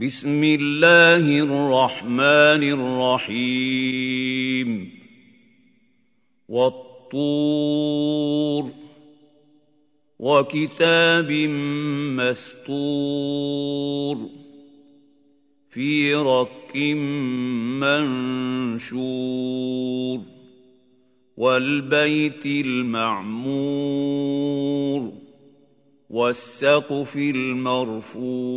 بسم الله الرحمن الرحيم. والطور وكتاب مستور في رك منشور والبيت المعمور والسقف المرفوع.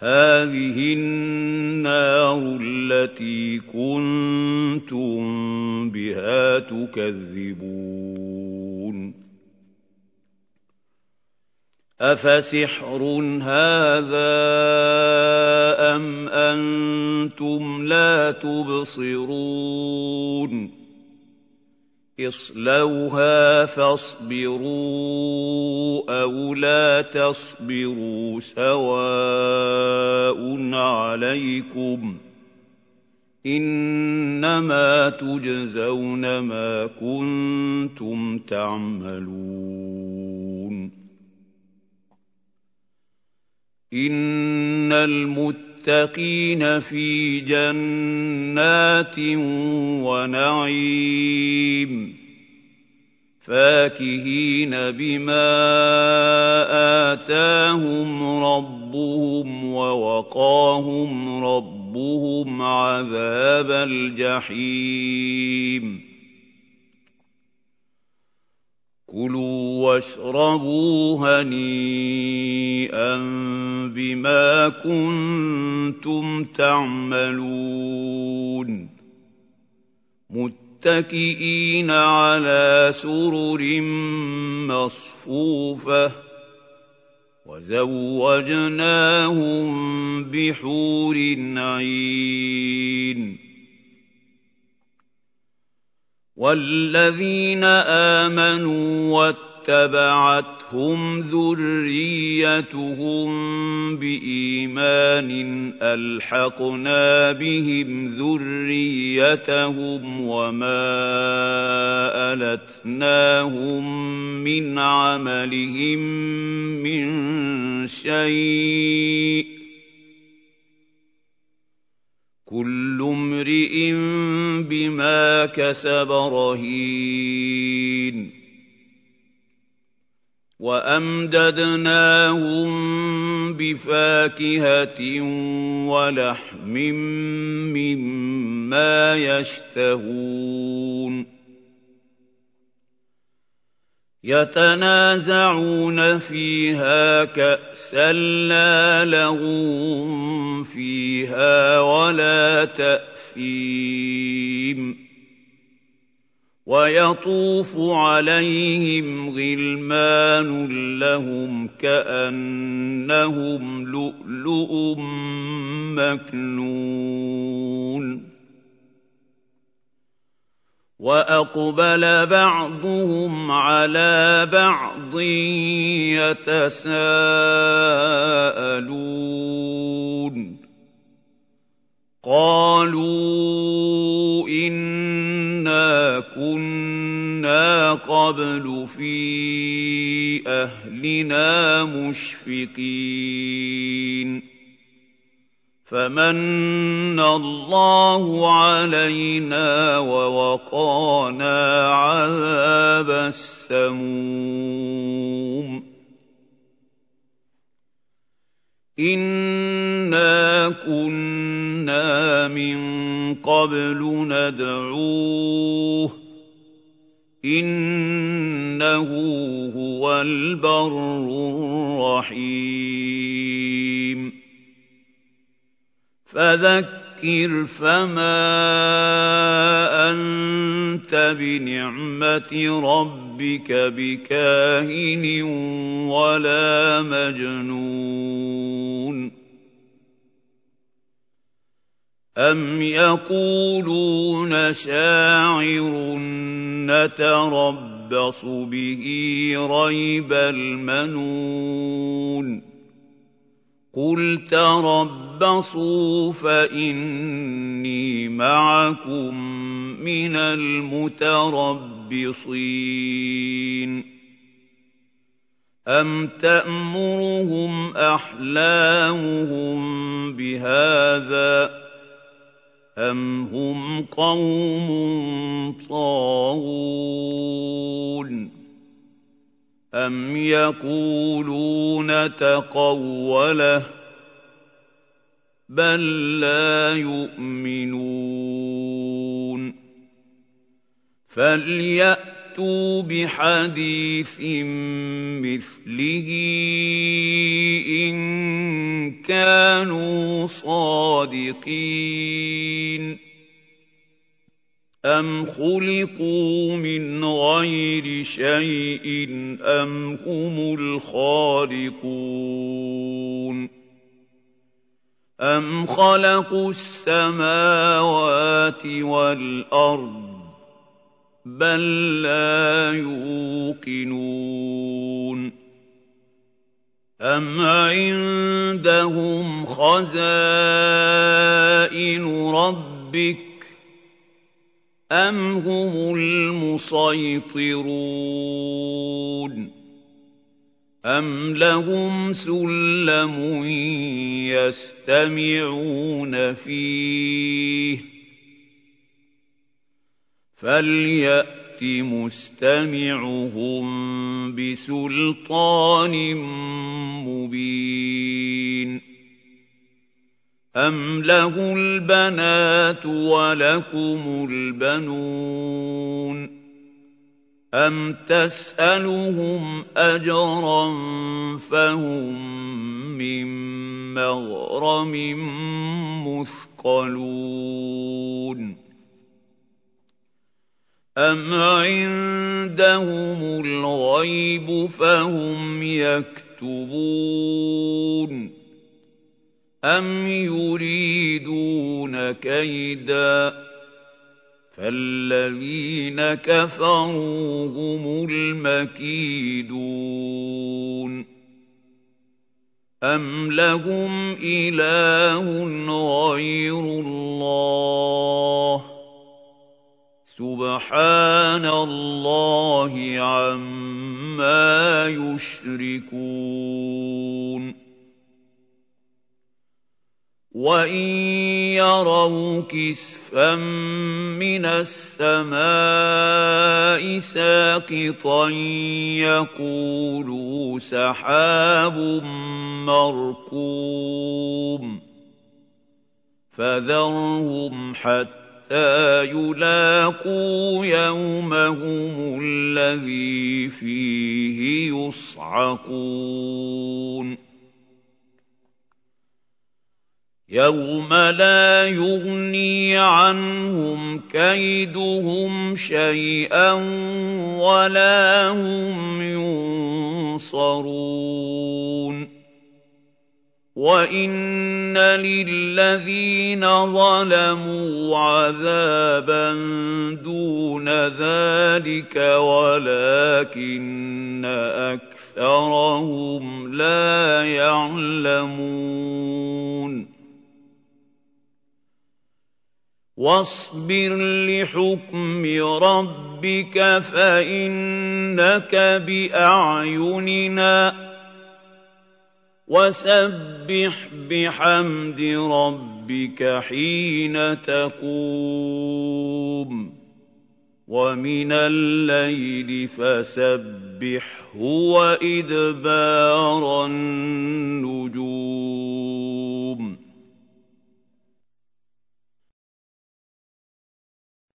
هذه النار التي كنتم بها تكذبون افسحر هذا ام أنتم لا تبصرون اصلوها فاصبروا أو لا تصبروا سواء عليكم إنما تجزون ما كنتم تعملون إن المتقين في جنات ونعيم فاكهين بما آتاهم ربهم ووقاهم ربهم عذاب الجحيم. كلوا واشربوا هنيئا. بما كنتم تعملون. متكئين على سرر مصفوفة وزوجناهم بحور عين. والذين آمنوا اتبعتهم ذريتهم بإيمان ألحقنا بهم ذريتهم وما ألتناهم من عملهم من شيء كل امرئ بما كسب رهين وأمددناهم بفاكهة ولحم مما يشتهون. يتنازعون فيها كأسا لا لغو فيها ولا تأثيم. ويطوف عليهم غلمان لهم كأنهم لؤلؤ مكنون. وأقبل بعضهم على بعض يتساءلون. قبل في أهلنا مشفقين فمن الله علينا ووقانا عذاب السموم إنا كنا من قبل ندعوه إِنَّهُ هُوَ الْبَرُّ الرَّحِيمُ فَذَكِّرْ فَمَا أَنتَ بِنِعْمَةِ رَبِّكَ بِكَاهِنٍ وَلَا مَجْنُونٍ أَمْ يَقُولُونَ شَاعِرٌ نَّتَرَبَّصُ بِهِ رَيْبَ الْمَنُونِ قُلْ تَرَبَّصُوا فَإِنِّي مَعَكُم مِّنَ الْمُتَرَبِّصِينَ أَمْ تَأْمُرُهُمْ أَحْلَامُهُم بِهَٰذَا ۚ أَمْ هُمْ قَوْمٌ طَاغُونَ أَمْ يَقُولُونَ تَقَوَّلَهُ ۚ بَل لَّا يُؤْمِنُونَ فَلْيَأْتُوا بِحَدِيثٍ مِّثْلِهِ إِن كَانُوا صَادِقِينَ أَمْ خُلِقُوا مِنْ غَيْرِ شَيْءٍ أَمْ هُمُ الْخَالِقُونَ أَمْ خَلَقُوا السَّمَاوَاتِ وَالْأَرْضَ بَل لَّا يُوقِنُونَ أَمْ عِندَهُمْ خَزَائِنُ رَبِّكَ أَمْ هُمُ الْمُصَيْطِرُونَ أَمْ لَهُمْ سُلَّمٌ يَسْتَمِعُونَ فِيهِ فَلْيَأْتِ مُسْتَمِعُهُم بِسُلْطَانٍ مُّبِينٍ أَمْ لَهُ الْبَنَاتُ وَلَكُمُ الْبَنُونَ أَمْ تَسْأَلُهُمْ أَجْرًا فَهُم مِّن مَّغْرَمٍ مُّثْقَلُونَ أَمْ عِندَهُمُ الْغَيْبُ فَهُمْ يَكْتُبُونَ أَمْ يُرِيدُونَ كَيْدًا ۖ فَالَّذِينَ كَفَرُوا هُمُ الْمَكِيدُونَ أَمْ لَهُمْ إِلَٰهٌ غَيْرُ اللَّهِ ۚ سُبْحَانَ اللَّهِ عَمَّا يُشْرِكُونَ. وَإِن يَرَوْا كِسْفًا مِّنَ السَّمَاءِ سَاقِطًا يَقُولُوا سَحَابٌ مَّرْكُومٌ فَذَرْهُمْ حَتَّىٰ يُلَاقُوا يَوْمَهُمُ الَّذِي فِيهِ يُصْعَقُونَ يَوْمَ لَا يُغْنِي عَنْهُمْ كَيْدُهُمْ شَيْئًا وَلَا هُمْ يُنصَرُونَ وَإِنَّ لِلَّذِينَ ظَلَمُوا عَذَابًا دُونَ ذَٰلِكَ وَلَٰكِنَّ أَكْثَرَهُمْ لَا يَعْلَمُونَ وَاصْبِرْ لِحُكْمِ رَبِّكَ فَإِنَّكَ بِأَعْيُنِنَا ۖ وَسَبِّحْ بِحَمْدِ رَبِّكَ حِينَ تَقُومُ وَمِنَ اللَّيْلِ فَسَبِّحْهُ وَإِدْبَارَ النُّجُومِ